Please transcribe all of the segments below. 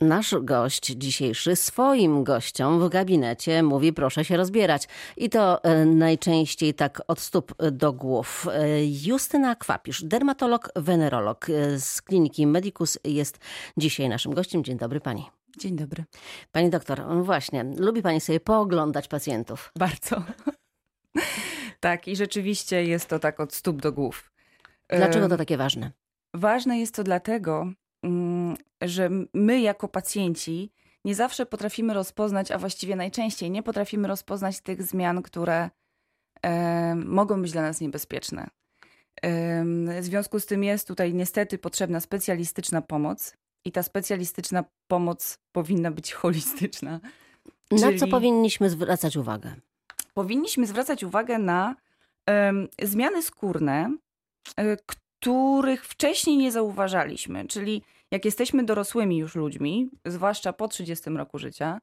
Nasz gość dzisiejszy swoim gościom w gabinecie mówi proszę się rozbierać. I to e, najczęściej tak od stóp do głów. E, Justyna Kwapisz, dermatolog, wenerolog e, z kliniki Medicus jest dzisiaj naszym gościem. Dzień dobry pani. Dzień dobry. Pani doktor, no właśnie, lubi pani sobie pooglądać pacjentów? Bardzo. tak, i rzeczywiście jest to tak od stóp do głów. Dlaczego to takie ważne? Ważne jest to dlatego, mm, że my jako pacjenci nie zawsze potrafimy rozpoznać, a właściwie najczęściej nie potrafimy rozpoznać tych zmian, które e, mogą być dla nas niebezpieczne. E, w związku z tym jest tutaj niestety potrzebna specjalistyczna pomoc i ta specjalistyczna pomoc powinna być holistyczna. Na Czyli co powinniśmy zwracać uwagę? Powinniśmy zwracać uwagę na zmiany skórne, e, których wcześniej nie zauważaliśmy. Czyli jak jesteśmy dorosłymi już ludźmi, zwłaszcza po 30 roku życia,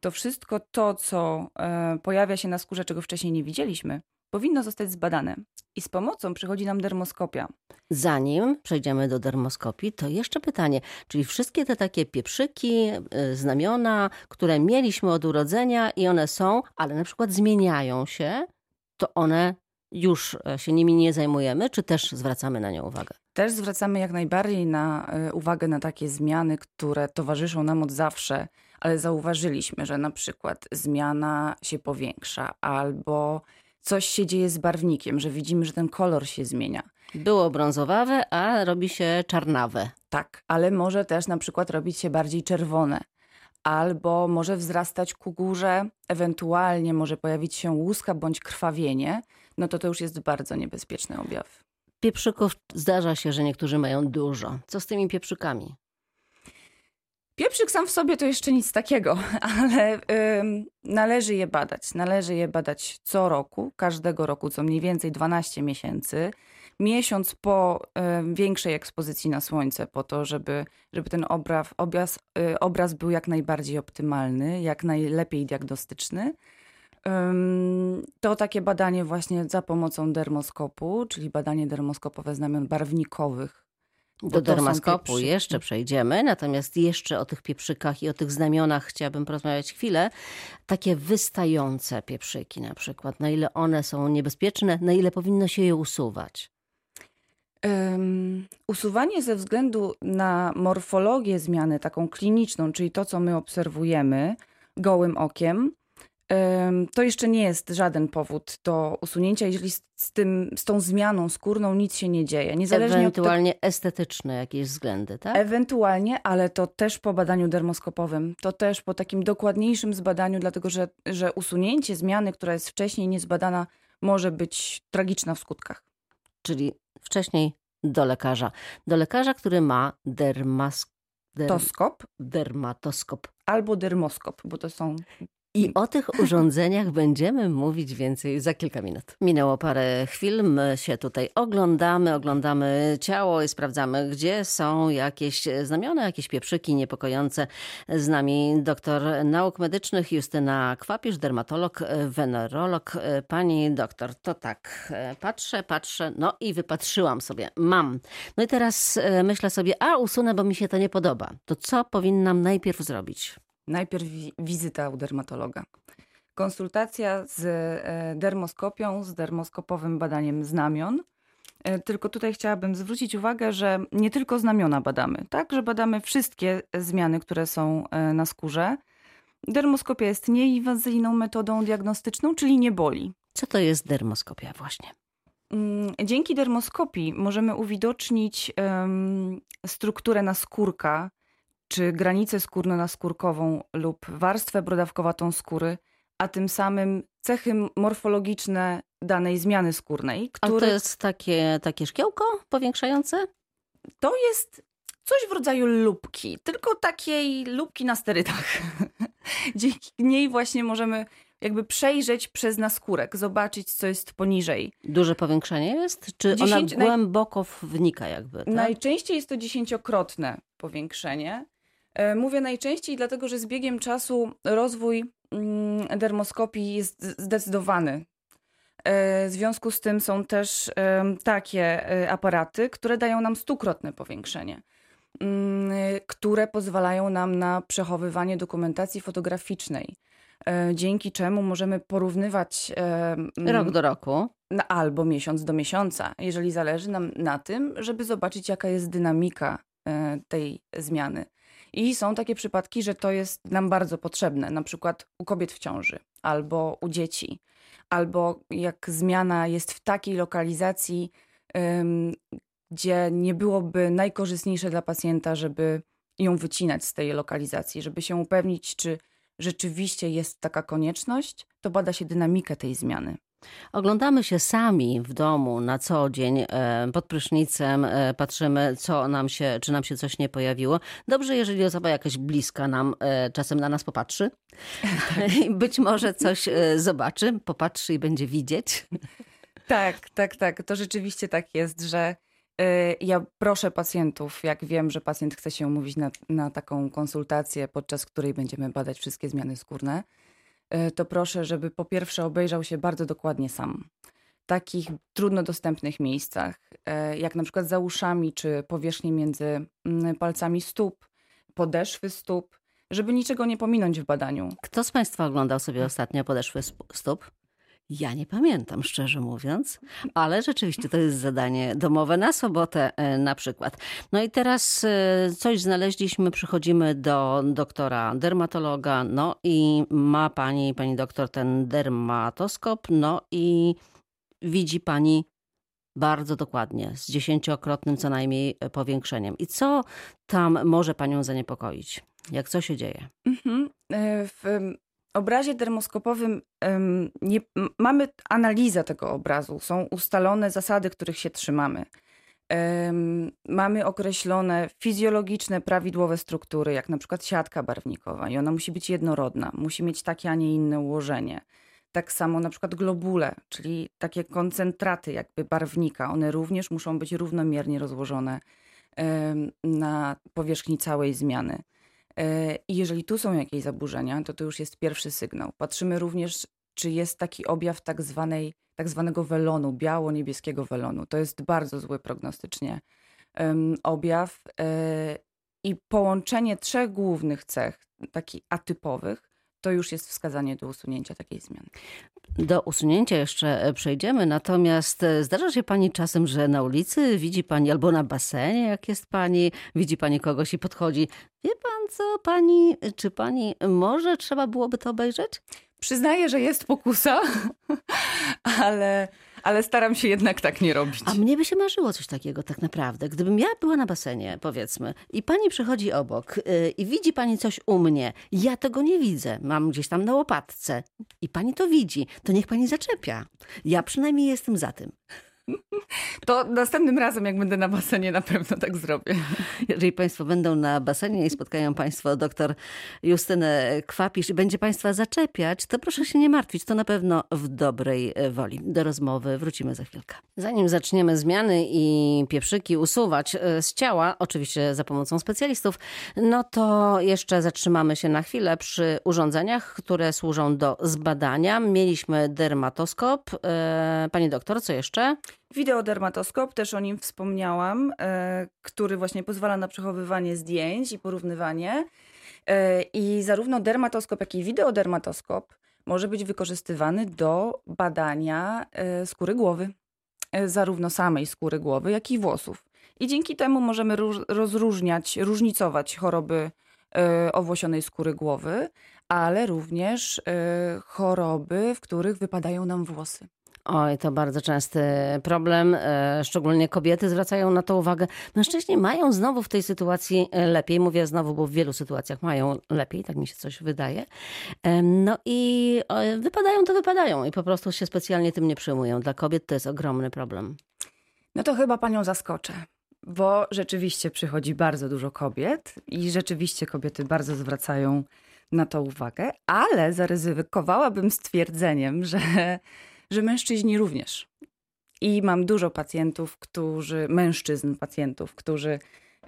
to wszystko to, co e, pojawia się na skórze, czego wcześniej nie widzieliśmy, powinno zostać zbadane. I z pomocą przychodzi nam dermoskopia. Zanim przejdziemy do dermoskopii, to jeszcze pytanie. Czyli wszystkie te takie pieprzyki, e, znamiona, które mieliśmy od urodzenia i one są, ale na przykład zmieniają się, to one już e, się nimi nie zajmujemy, czy też zwracamy na nie uwagę? Też zwracamy jak najbardziej na e, uwagę na takie zmiany, które towarzyszą nam od zawsze, ale zauważyliśmy, że na przykład zmiana się powiększa albo coś się dzieje z barwnikiem, że widzimy, że ten kolor się zmienia. Było brązowawe, a robi się czarnawe. Tak, ale może też na przykład robić się bardziej czerwone. Albo może wzrastać ku górze, ewentualnie może pojawić się łuska bądź krwawienie, no to to już jest bardzo niebezpieczny objaw. Pieprzyków zdarza się, że niektórzy mają dużo. Co z tymi pieprzykami? Pieprzyk sam w sobie to jeszcze nic takiego, ale należy je badać. Należy je badać co roku, każdego roku, co mniej więcej 12 miesięcy. Miesiąc po większej ekspozycji na słońce, po to, żeby, żeby ten obraz, obraz, y, obraz był jak najbardziej optymalny, jak najlepiej diagnostyczny. To takie badanie właśnie za pomocą dermoskopu, czyli badanie dermoskopowe znamion barwnikowych. Do dermoskopu jeszcze przejdziemy, natomiast jeszcze o tych pieprzykach i o tych znamionach chciałabym porozmawiać chwilę. Takie wystające pieprzyki na przykład, na ile one są niebezpieczne, na ile powinno się je usuwać? Um, usuwanie ze względu na morfologię zmiany, taką kliniczną, czyli to, co my obserwujemy gołym okiem, to jeszcze nie jest żaden powód do usunięcia, jeżeli z, tym, z tą zmianą skórną nic się nie dzieje. Niezależnie Ewentualnie od estetyczne jakieś względy, tak? Ewentualnie, ale to też po badaniu dermoskopowym, to też po takim dokładniejszym zbadaniu, dlatego że, że usunięcie zmiany, która jest wcześniej niezbadana, może być tragiczna w skutkach. Czyli wcześniej do lekarza. Do lekarza, który ma dermas... Derm... Dermatoskop. Albo dermoskop, bo to są i o tych urządzeniach będziemy mówić więcej za kilka minut. Minęło parę chwil, my się tutaj oglądamy, oglądamy ciało i sprawdzamy, gdzie są jakieś znamiona, jakieś pieprzyki niepokojące. Z nami doktor nauk medycznych Justyna Kwapisz, dermatolog, wenerolog. Pani doktor, to tak, patrzę, patrzę, no i wypatrzyłam sobie, mam. No i teraz e, myślę sobie, a usunę, bo mi się to nie podoba. To co powinnam najpierw zrobić? Najpierw wizyta u dermatologa. Konsultacja z e, dermoskopią, z dermoskopowym badaniem znamion. E, tylko tutaj chciałabym zwrócić uwagę, że nie tylko znamiona badamy, tak? Że badamy wszystkie zmiany, które są e, na skórze. Dermoskopia jest nieinwazyjną metodą diagnostyczną, czyli nie boli. Co to jest dermoskopia właśnie? Mm, dzięki dermoskopii możemy uwidocznić um, strukturę naskórka, czy granicę skórno-naskórkową lub warstwę brodawkowatą skóry, a tym samym cechy morfologiczne danej zmiany skórnej. A to jest takie, takie szkiełko powiększające? To jest coś w rodzaju lubki, tylko takiej lubki na sterydach. Dzięki niej właśnie możemy jakby przejrzeć przez naskórek, zobaczyć, co jest poniżej. Duże powiększenie jest? Czy Dziesięć... ona głęboko wnika jakby? Tak? Najczęściej jest to dziesięciokrotne powiększenie. E, mówię najczęściej dlatego, że z biegiem czasu rozwój mm, dermoskopii jest zdecydowany. E, w związku z tym są też takie e, aparaty, które dają nam stukrotne powiększenie. mm, które pozwalają nam na przechowywanie dokumentacji fotograficznej. Dzięki czemu możemy porównywać Rok do roku. albo miesiąc do miesiąca, jeżeli zależy nam na tym, żeby zobaczyć, jaka jest dynamika tej zmiany. I są takie przypadki, że to jest nam bardzo potrzebne, na przykład u kobiet w ciąży albo u dzieci, albo jak zmiana jest w takiej lokalizacji, em, gdzie nie byłoby najkorzystniejsze dla pacjenta, żeby ją wycinać z tej lokalizacji, żeby się upewnić, czy rzeczywiście jest taka konieczność, to bada się dynamikę tej zmiany. Oglądamy się sami w domu na co dzień, e, pod prysznicem, e, patrzymy, co nam się, czy nam się coś nie pojawiło. Dobrze, jeżeli osoba jakaś bliska nam e, czasem na nas popatrzy. I Być może coś zobaczy, popatrzy i będzie widzieć. Tak, tak, tak. To rzeczywiście tak jest, że ja proszę pacjentów, jak wiem, że pacjent chce się umówić na, na taką konsultację, podczas której będziemy badać wszystkie zmiany skórne, to proszę, żeby po pierwsze obejrzał się bardzo dokładnie sam. W takich trudno dostępnych miejscach, y, jak na przykład za uszami, czy powierzchnie między mm, palcami stóp, podeszwy stóp, żeby niczego nie pominąć w badaniu. Kto z Państwa oglądał sobie ostatnio podeszły sp- stóp? Ja nie pamiętam, szczerze mówiąc, ale rzeczywiście to jest zadanie domowe na sobotę e, na przykład. No i teraz e, coś znaleźliśmy, przychodzimy do doktora dermatologa, no i ma pani, pani doktor, ten dermatoskop, no i widzi pani bardzo dokładnie, z dziesięciokrotnym co najmniej e, powiększeniem. I co tam może panią zaniepokoić? Jak co się dzieje? Mhm. W obrazie dermoskopowym em, nie, mamy analizę tego obrazu, są ustalone zasady, których się trzymamy. Em, Mamy określone fizjologiczne, prawidłowe struktury, jak na przykład siatka barwnikowa, i ona musi być jednorodna, musi mieć takie, a nie inne ułożenie. Tak samo na przykład globule, czyli takie koncentraty jakby barwnika, one również muszą być równomiernie rozłożone na powierzchni całej zmiany. E, I jeżeli tu są jakieś zaburzenia, to to już jest pierwszy sygnał. Patrzymy również, czy jest taki objaw tak, zwanej, tak zwanego welonu, biało-niebieskiego welonu. To jest bardzo zły prognostycznie objaw. e, I połączenie trzech głównych cech, takich atypowych, to już jest wskazanie do usunięcia takiej zmiany. Do usunięcia jeszcze e, przejdziemy, natomiast zdarza się pani czasem, że na ulicy widzi pani albo na basenie, jak jest pani, widzi pani kogoś i podchodzi. Wie co, pani, czy pani może trzeba byłoby to obejrzeć? Przyznaję, że jest pokusa, ale, ale staram się jednak tak nie robić. A mnie by się marzyło coś takiego tak naprawdę. Gdybym ja była na basenie, powiedzmy, i pani przychodzi obok y, i widzi pani coś u mnie, ja tego nie widzę, mam gdzieś tam na łopatce i pani to widzi, to niech pani zaczepia. Ja przynajmniej jestem za tym. To następnym razem, jak będę na basenie, na pewno tak zrobię. Jeżeli Państwo będą na basenie i spotkają Państwo doktor Justynę Kwapisz i będzie Państwa zaczepiać, to proszę się nie martwić, to na pewno w dobrej woli. Do rozmowy wrócimy za chwilkę. Zanim zaczniemy zmiany i pieprzyki usuwać e, z ciała, oczywiście za pomocą specjalistów, no to jeszcze zatrzymamy się na chwilę przy urządzeniach, które służą do zbadania. Mieliśmy dermatoskop. E, Pani doktor, co jeszcze? Wideodermatoskop, też o nim wspomniałam, e, który właśnie pozwala na przechowywanie zdjęć i porównywanie. E, I zarówno dermatoskop, jak i wideodermatoskop może być wykorzystywany do badania e, skóry głowy, zarówno samej skóry głowy, jak i włosów. I dzięki temu możemy róż- rozróżniać, różnicować choroby owłosionej skóry głowy, ale również choroby, w których wypadają nam włosy. Oj, to bardzo częsty problem. e, Szczególnie kobiety zwracają na to uwagę. Mężczyźni mają znowu w tej sytuacji e, lepiej. Mówię znowu, bo w wielu sytuacjach mają lepiej, tak mi się coś wydaje. No i e, wypadają to wypadają i po prostu się specjalnie tym nie przyjmują. Dla kobiet to jest ogromny problem. No to chyba panią zaskoczę, bo rzeczywiście przychodzi bardzo dużo kobiet i rzeczywiście kobiety bardzo zwracają na to uwagę, ale zaryzykowałabym stwierdzeniem, że, że mężczyźni również. I mam dużo pacjentów, którzy, mężczyzn pacjentów, którzy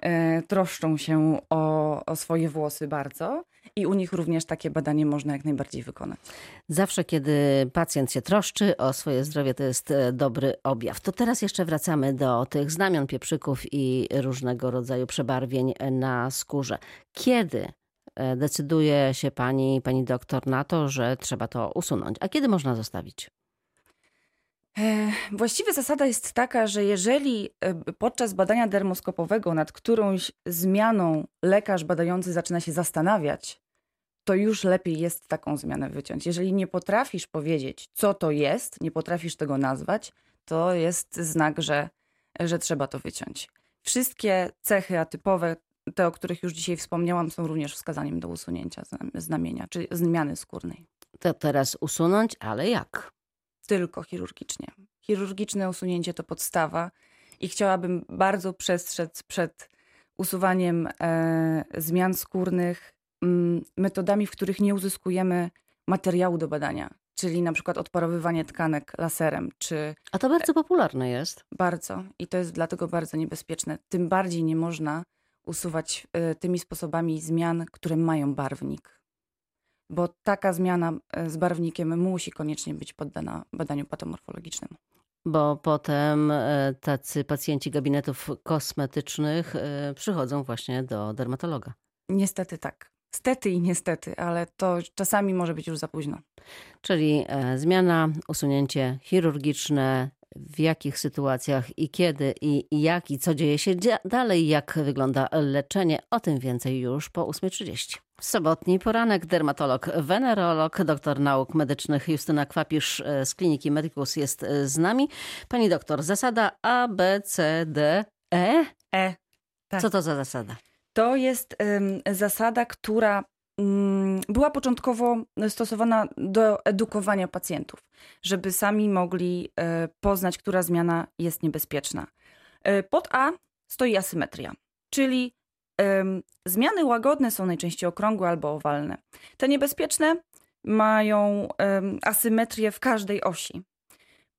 e, troszczą się o, o swoje włosy bardzo i u nich również takie badanie można jak najbardziej wykonać. Zawsze, kiedy pacjent się troszczy o swoje zdrowie, to jest e, dobry objaw. To teraz jeszcze wracamy do tych znamion pieprzyków i różnego rodzaju przebarwień na skórze. Kiedy e, decyduje się pani, pani doktor na to, że trzeba to usunąć, a kiedy można zostawić? Właściwie zasada jest taka, że jeżeli e, podczas badania dermoskopowego nad którąś zmianą lekarz badający zaczyna się zastanawiać, to już lepiej jest taką zmianę wyciąć. Jeżeli nie potrafisz powiedzieć, co to jest, nie potrafisz tego nazwać, to jest znak, że, że trzeba to wyciąć. Wszystkie cechy atypowe, te, o których już dzisiaj wspomniałam, są również wskazaniem do usunięcia znamienia, czy zmiany skórnej. To teraz usunąć, ale jak? Tylko chirurgicznie. Chirurgiczne usunięcie to podstawa i chciałabym bardzo przestrzec przed usuwaniem e, zmian skórnych m, metodami, w których nie uzyskujemy materiału do badania, czyli na przykład odparowywanie tkanek laserem, czy... A to bardzo popularne jest. Bardzo i to jest dlatego bardzo niebezpieczne. Tym bardziej nie można usuwać e, tymi sposobami zmian, które mają barwnik bo taka zmiana e, z barwnikiem musi koniecznie być poddana badaniu patomorfologicznemu. Bo potem e, tacy pacjenci gabinetów kosmetycznych e, przychodzą właśnie do dermatologa. Niestety tak. Stety i niestety, ale to czasami może być już za późno. Czyli zmiana, usunięcie chirurgiczne, w jakich sytuacjach i kiedy i jak i co dzieje się dalej, jak wygląda leczenie. O tym więcej już po 8.30. Sobotni poranek dermatolog, wenerolog, doktor nauk medycznych Justyna Kwapisz e, z kliniki Medicus jest e, z nami. Pani doktor, zasada A, B, C, D, E? E. Tak. Co to za zasada? To jest um, zasada, która um, była początkowo stosowana do edukowania pacjentów, żeby sami mogli e, poznać, która zmiana jest niebezpieczna. Pod A stoi asymetria, czyli Zmiany łagodne są najczęściej okrągłe albo owalne. Te niebezpieczne mają asymetrię w każdej osi.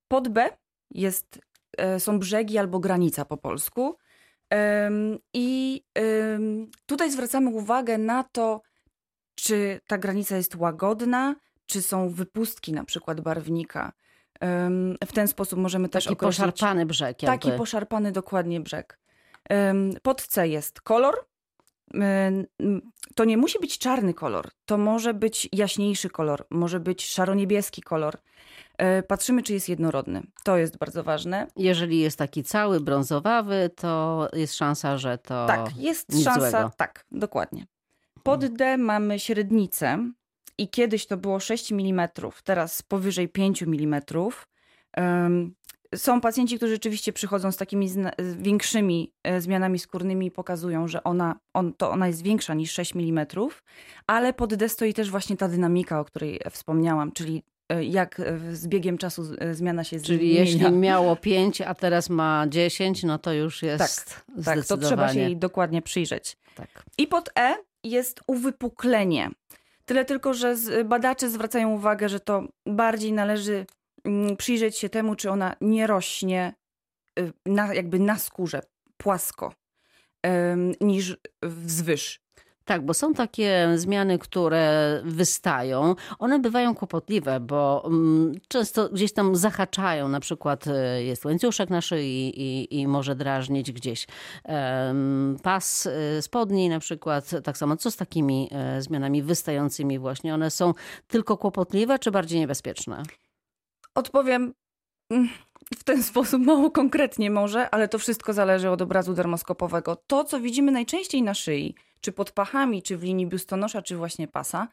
Pod B jest, e, są brzegi albo granica po polsku. I tutaj zwracamy uwagę na to, czy ta granica jest łagodna, czy są wypustki na przykład barwnika. W ten sposób możemy też taki określić... poszarpany brzeg. Jakby. Taki poszarpany dokładnie brzeg. Pod C jest kolor. To nie musi być czarny kolor, to może być jaśniejszy kolor, może być szaro-niebieski kolor. E, patrzymy, czy jest jednorodny. To jest bardzo ważne. Jeżeli jest taki cały brązowawy, to jest szansa, że to. Tak, jest szansa. Złego. Tak, dokładnie. Pod D mamy średnicę i kiedyś to było 6 mm, teraz powyżej 5 mm. Są pacjenci, którzy rzeczywiście przychodzą z takimi większymi e, zmianami skórnymi i pokazują, że ona, on, to ona jest większa niż 6 mm, ale pod D stoi też właśnie ta dynamika, o której wspomniałam, czyli e, jak z biegiem czasu e, zmiana się Czyli zmienia. jeśli miało 5, a teraz ma 10, no to już jest tak, tak, to trzeba się jej dokładnie przyjrzeć. Tak. I pod E jest uwypuklenie. Tyle tylko, że badacze zwracają uwagę, że to bardziej należy przyjrzeć się temu, czy ona nie rośnie y, na, jakby na skórze płasko niż wzwyż. Tak, bo są takie zmiany, które wystają. One bywają kłopotliwe, bo mm, często gdzieś tam zahaczają. Na przykład y, jest łańcuszek na szyi i, i może drażnić gdzieś pas y, spodni na przykład. Tak samo, co z takimi e, zmianami wystającymi właśnie? One są tylko kłopotliwe, czy bardziej niebezpieczne? Odpowiem mm, w ten sposób mało konkretnie może, ale to wszystko zależy od obrazu dermoskopowego. To, co widzimy najczęściej na szyi, czy pod pachami, czy w linii biustonosza, czy właśnie pasa,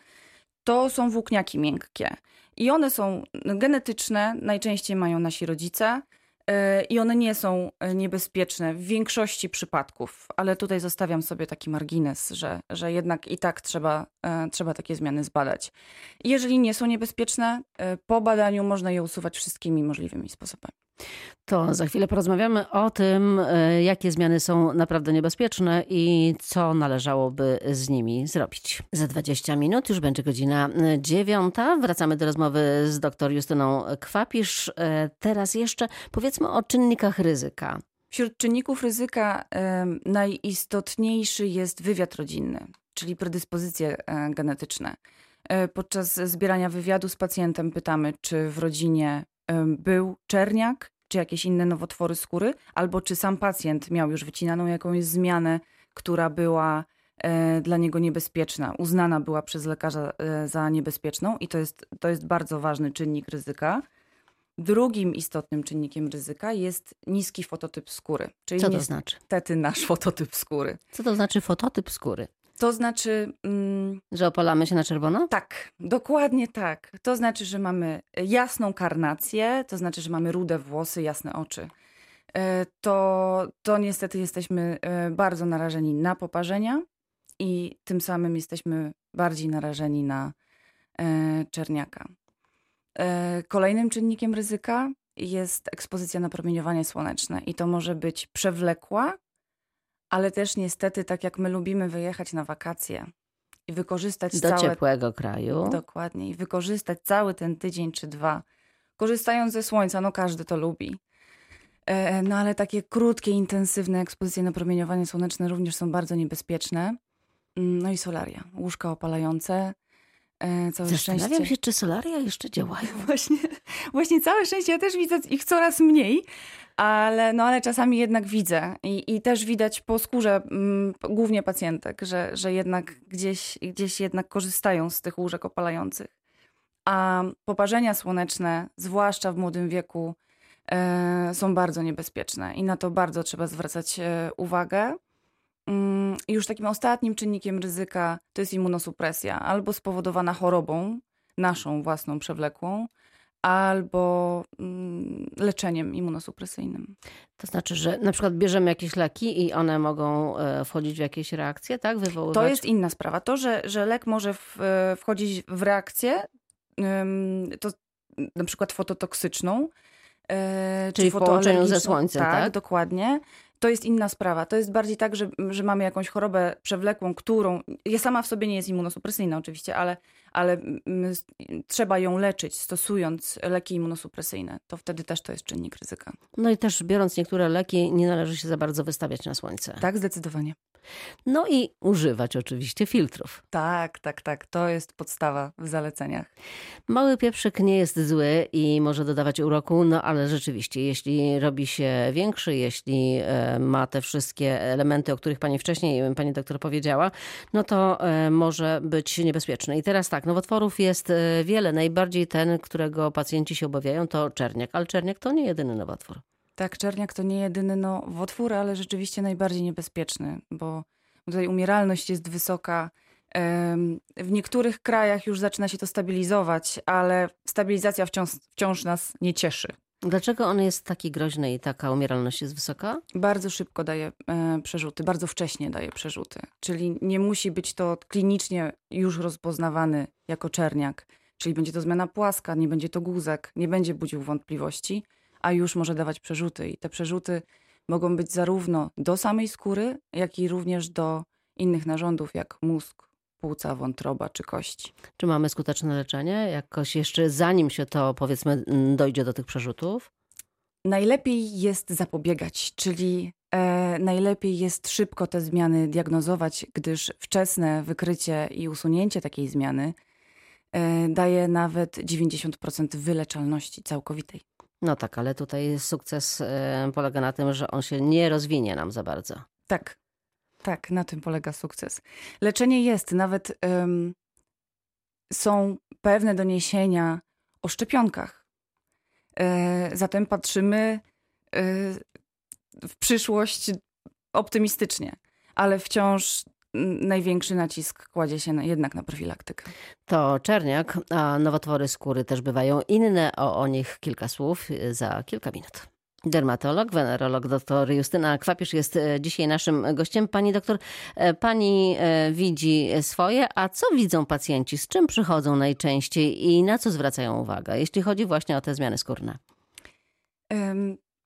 to są włókniaki miękkie. I one są genetyczne, najczęściej mają nasi rodzice. E, I one nie są e, niebezpieczne w większości przypadków, ale tutaj zostawiam sobie taki margines, że, że jednak i tak trzeba, e, trzeba takie zmiany zbadać. jeżeli nie są niebezpieczne, po badaniu można je usuwać wszystkimi możliwymi sposobami. To za chwilę porozmawiamy o tym, e, jakie zmiany są naprawdę niebezpieczne i co należałoby z nimi zrobić. Za 20 minut już będzie godzina dziewiąta. Wracamy do rozmowy z dr Justyną Kwapisz. E, teraz jeszcze powiedzmy o czynnikach ryzyka. Wśród czynników ryzyka najistotniejszy jest wywiad rodzinny, czyli predyspozycje e, genetyczne. E, podczas zbierania wywiadu z pacjentem pytamy, czy w rodzinie był czerniak, czy jakieś inne nowotwory skóry, albo czy sam pacjent miał już wycinaną jakąś zmianę, która była e, dla niego niebezpieczna, uznana była przez lekarza za niebezpieczną i to jest, to jest bardzo ważny czynnik ryzyka. Drugim istotnym czynnikiem ryzyka jest niski fototyp skóry. Czyli Co to znaczy? Niestety nasz fototyp skóry. Co to znaczy fototyp skóry? To znaczy. Mm, że opalamy się na czerwono? Tak, dokładnie tak. To znaczy, że mamy jasną karnację, to znaczy, że mamy rude włosy, jasne oczy. E, to, to niestety jesteśmy e, bardzo narażeni na poparzenia i tym samym jesteśmy bardziej narażeni na e, czerniaka. E, kolejnym czynnikiem ryzyka jest ekspozycja na promieniowanie słoneczne i to może być przewlekła, ale też niestety, tak jak my lubimy wyjechać na wakacje i wykorzystać do całe... ciepłego kraju. Dokładnie. I wykorzystać cały ten tydzień czy dwa, korzystając ze słońca, no każdy to lubi. E, no ale takie krótkie, intensywne ekspozycje na promieniowanie słoneczne również są bardzo niebezpieczne. Mm, no i solaria, łóżka opalające, E, całe Zastanawiam szczęście. się, czy solaria jeszcze działają. Właśnie, właśnie całe szczęście, ja też widzę ich coraz mniej, ale, no, ale czasami jednak widzę i, i też widać po skórze m, mm, głównie pacjentek, że, że jednak gdzieś, gdzieś jednak korzystają z tych łóżek opalających. A poparzenia słoneczne, zwłaszcza w młodym wieku, e, są bardzo niebezpieczne i na to bardzo trzeba zwracać e, uwagę. Mm, już takim ostatnim czynnikiem ryzyka to jest immunosupresja, albo spowodowana chorobą, naszą własną przewlekłą, albo mm, leczeniem immunosupresyjnym. To znaczy, że na przykład bierzemy jakieś leki i one mogą e, wchodzić w jakieś reakcje, tak? Wywoływać... To jest inna sprawa. To, że, że lek może w, e, wchodzić w reakcję, to na przykład fototoksyczną, e, Czyli w połączeniu ze słońcem, tak? tak? dokładnie to jest inna sprawa. To jest bardziej tak, że, że mamy jakąś chorobę przewlekłą, którą ja sama w sobie nie jest immunosupresyjna oczywiście, ale, ale trzeba ją leczyć stosując leki immunosupresyjne. To wtedy też to jest czynnik ryzyka. No i też biorąc niektóre leki, nie należy się za bardzo wystawiać na słońce. Tak, zdecydowanie. No i używać oczywiście filtrów. Tak, tak, tak. To jest podstawa w zaleceniach. Mały pieprzyk nie jest zły i może dodawać uroku, no ale rzeczywiście, jeśli robi się większy, jeśli e, ma te wszystkie elementy, o których pani wcześniej, pani doktor powiedziała, no to e, może być niebezpieczny. I teraz tak, nowotworów jest e, wiele. Najbardziej ten, którego pacjenci się obawiają, to czerniak. Ale czerniak to nie jedyny nowotwór. Tak, czerniak to nie jedyny nowotwór, ale rzeczywiście najbardziej niebezpieczny, bo tutaj umieralność jest wysoka. W niektórych krajach już zaczyna się to stabilizować, ale stabilizacja wciąż, wciąż nas nie cieszy. Dlaczego on jest taki groźny i taka umieralność jest wysoka? Bardzo szybko daje e, przerzuty, bardzo wcześnie daje przerzuty. Czyli nie musi być to klinicznie już rozpoznawany jako czerniak. Czyli będzie to zmiana płaska, nie będzie to guzek, nie będzie budził wątpliwości a już może dawać przerzuty. I te przerzuty mogą być zarówno do samej skóry, jak i również do innych narządów, jak mózg, płuca, wątroba czy kości. Czy mamy skuteczne leczenie? Jakoś jeszcze zanim się to, powiedzmy, dojdzie do tych przerzutów? Najlepiej jest zapobiegać, czyli e, najlepiej jest szybko te zmiany diagnozować, gdyż wczesne wykrycie i usunięcie takiej zmiany e, daje nawet 90% wyleczalności całkowitej. No tak, ale tutaj sukces e, polega na tym, że on się nie rozwinie nam za bardzo. Tak, tak, na tym polega sukces. Leczenie jest, nawet um, są pewne doniesienia o szczepionkach. E, zatem patrzymy e, w przyszłość optymistycznie, ale wciąż największy nacisk kładzie się na, jednak na profilaktykę. To czerniak, a nowotwory skóry też bywają inne. O, o nich kilka słów y, za kilka minut. Dermatolog, wenerolog dr Justyna Kwapisz jest y, dzisiaj naszym gościem. Pani doktor, y, pani widzi swoje, a co widzą pacjenci? Z czym przychodzą najczęściej i na co zwracają uwagę, jeśli chodzi właśnie o te zmiany skórne?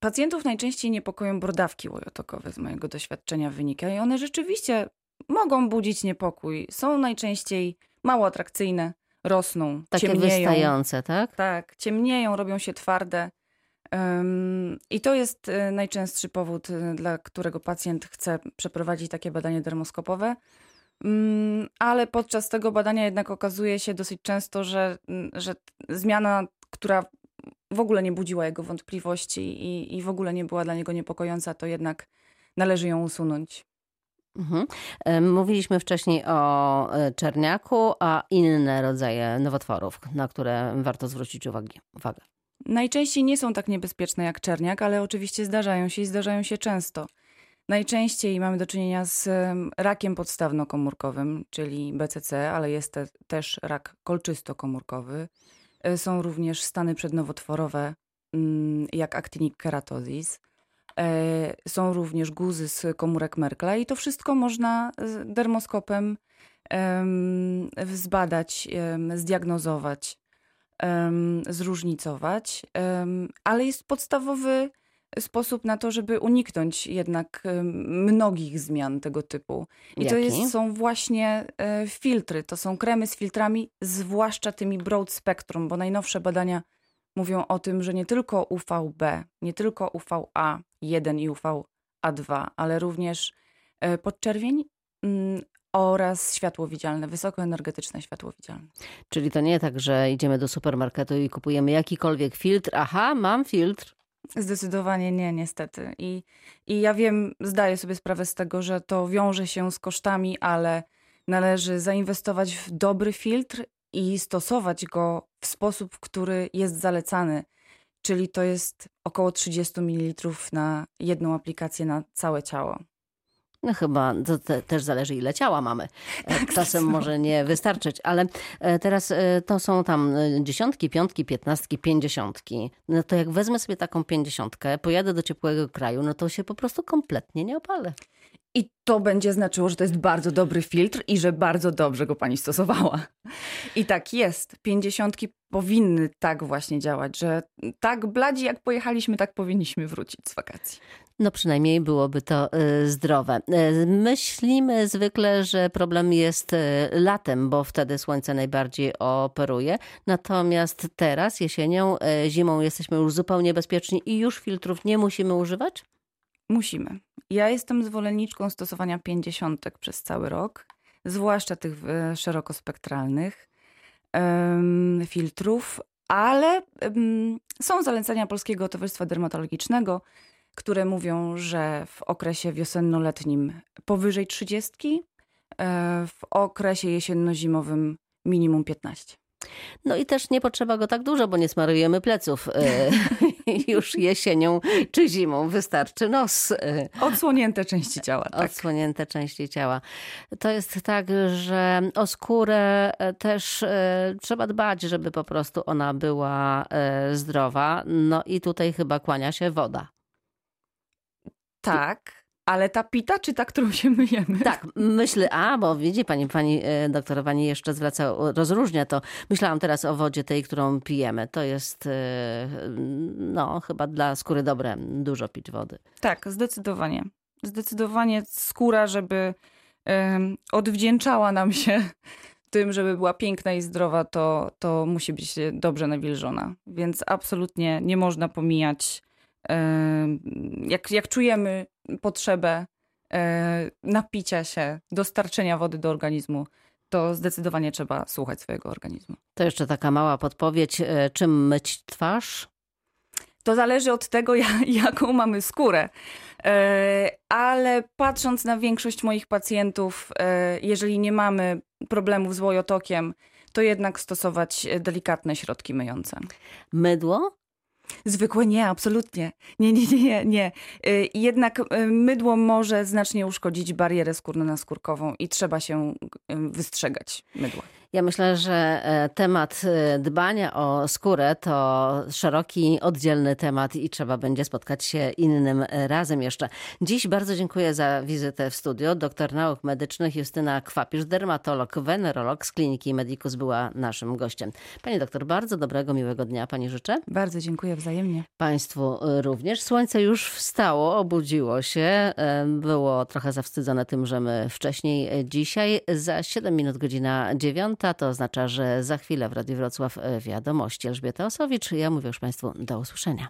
Pacjentów najczęściej niepokoją brodawki łojotokowe z mojego doświadczenia wynika i one rzeczywiście mogą budzić niepokój. Są najczęściej mało atrakcyjne, rosną, Takie ciemnieją. wystające, tak? Tak, ciemnieją, robią się twarde. I to jest e, najczęstszy powód, e, dla którego pacjent chce przeprowadzić takie badanie dermoskopowe. Mm, ale podczas tego badania jednak okazuje się dosyć często, że, mm, że zmiana, która w ogóle nie budziła jego wątpliwości i, i w ogóle nie była dla niego niepokojąca, to jednak należy ją usunąć. Mhm. Mówiliśmy wcześniej o e, czerniaku, a inne rodzaje nowotworów, na które warto zwrócić uwagę. Najczęściej nie są tak niebezpieczne jak czerniak, ale oczywiście zdarzają się i zdarzają się często. Najczęściej mamy do czynienia z rakiem podstawnokomórkowym, czyli BCC, ale jest te, też rak kolczystokomórkowy. E, są również stany przednowotworowe, mm, jak actinic keratosis. E, są również guzy z komórek Merkla i to wszystko można dermoskopem zbadać, zdiagnozować, zróżnicować, ale jest podstawowy sposób na to, żeby uniknąć jednak mnogich zmian tego typu. I Jaki? to jest, są właśnie e, filtry, to są kremy z filtrami, zwłaszcza tymi broad spectrum, bo najnowsze badania mówią o tym, że nie tylko UVB, nie tylko UVA1 i UVA2, ale również e, podczerwień mm, oraz światło widzialne, wysokoenergetyczne światło widzialne. Czyli to nie tak, że idziemy do supermarketu i kupujemy jakikolwiek filtr. Aha, mam filtr. Zdecydowanie nie, niestety. I, I ja wiem, zdaję sobie sprawę z tego, że to wiąże się z kosztami, ale należy zainwestować w dobry filtr i stosować go w sposób, który jest zalecany. Czyli to jest około 30 ml na jedną aplikację na całe ciało. No chyba to te, też zależy, ile ciała mamy. E, tak, Czasem może nie wystarczyć, ale e, teraz e, to są tam dziesiątki, piątki, piętnastki, pięćdziesiątki. No to jak wezmę sobie taką pięćdziesiątkę, pojadę do ciepłego kraju, no to się po prostu kompletnie nie opalę. I to będzie znaczyło, że to jest bardzo dobry filtr i że bardzo dobrze go pani stosowała. I tak jest. Pięćdziesiątki powinny tak właśnie działać, że tak bladzi jak pojechaliśmy, tak powinniśmy wrócić z wakacji. No przynajmniej byłoby to y, zdrowe. Y, myślimy zwykle, że problem jest y, latem, bo wtedy słońce najbardziej operuje. Natomiast teraz, jesienią, zimą jesteśmy już zupełnie bezpieczni i już filtrów nie musimy używać? Musimy. Ja jestem zwolenniczką stosowania pięćdziesiątek przez cały rok, zwłaszcza tych szerokospektralnych um, filtrów, ale są zalecenia Polskiego Towarzystwa Dermatologicznego, które mówią, że w okresie wiosenno-letnim powyżej 30, e, w okresie jesienno-zimowym minimum 15. No i też nie potrzeba go tak dużo, bo nie smarujemy pleców e, już jesienią czy zimą. Wystarczy nos. E, Odsłonięte części ciała. Tak. Odsłonięte części ciała. To jest tak, że o skórę też trzeba dbać, żeby po prostu ona była zdrowa. No i tutaj chyba kłania się woda. Tak. Ale ta pita, czy ta, którą się myjemy? Tak, myślę, a, bo widzi pani, pani e, doktor, pani jeszcze zwraca, rozróżnia to. Myślałam teraz o wodzie tej, którą pijemy. To jest, e, no, chyba dla skóry dobre, dużo pić wody. Tak, zdecydowanie. Zdecydowanie skóra, żeby um, odwdzięczała nam się tym, żeby była piękna i zdrowa, to, to musi być dobrze nawilżona. Więc absolutnie nie można pomijać jak, jak czujemy potrzebę e, napicia się, dostarczenia wody do organizmu, to zdecydowanie trzeba słuchać swojego organizmu. To jeszcze taka mała podpowiedź, e, czym myć twarz? To zależy od tego, jaką mamy skórę. E, ale patrząc na większość moich pacjentów, jeżeli nie mamy problemów z łojotokiem, to jednak stosować delikatne środki myjące. Mydło? Zwykłe nie, absolutnie. Nie, nie, nie, nie. Y, jednak y, mydło może znacznie uszkodzić barierę skórno-naskórkową i trzeba się y, wystrzegać mydła. Ja myślę, że e, temat e, dbania o skórę to szeroki, oddzielny temat i trzeba będzie spotkać się innym e, razem jeszcze. Dziś bardzo dziękuję za wizytę w studio. Doktor nauk medycznych Justyna Kwapisz, dermatolog, wenerolog z Kliniki Medicus była naszym gościem. Pani doktor, bardzo dobrego, miłego dnia Pani życzę. Bardzo dziękuję wzajemnie. Państwu również. Słońce już wstało, obudziło się. Było trochę zawstydzone tym, że my wcześniej dzisiaj. Za 7 minut godzina 9 to oznacza, że za chwilę w Radiu Wrocław e, wiadomości. Elżbieta Osowicz, ja mówię już Państwu do usłyszenia.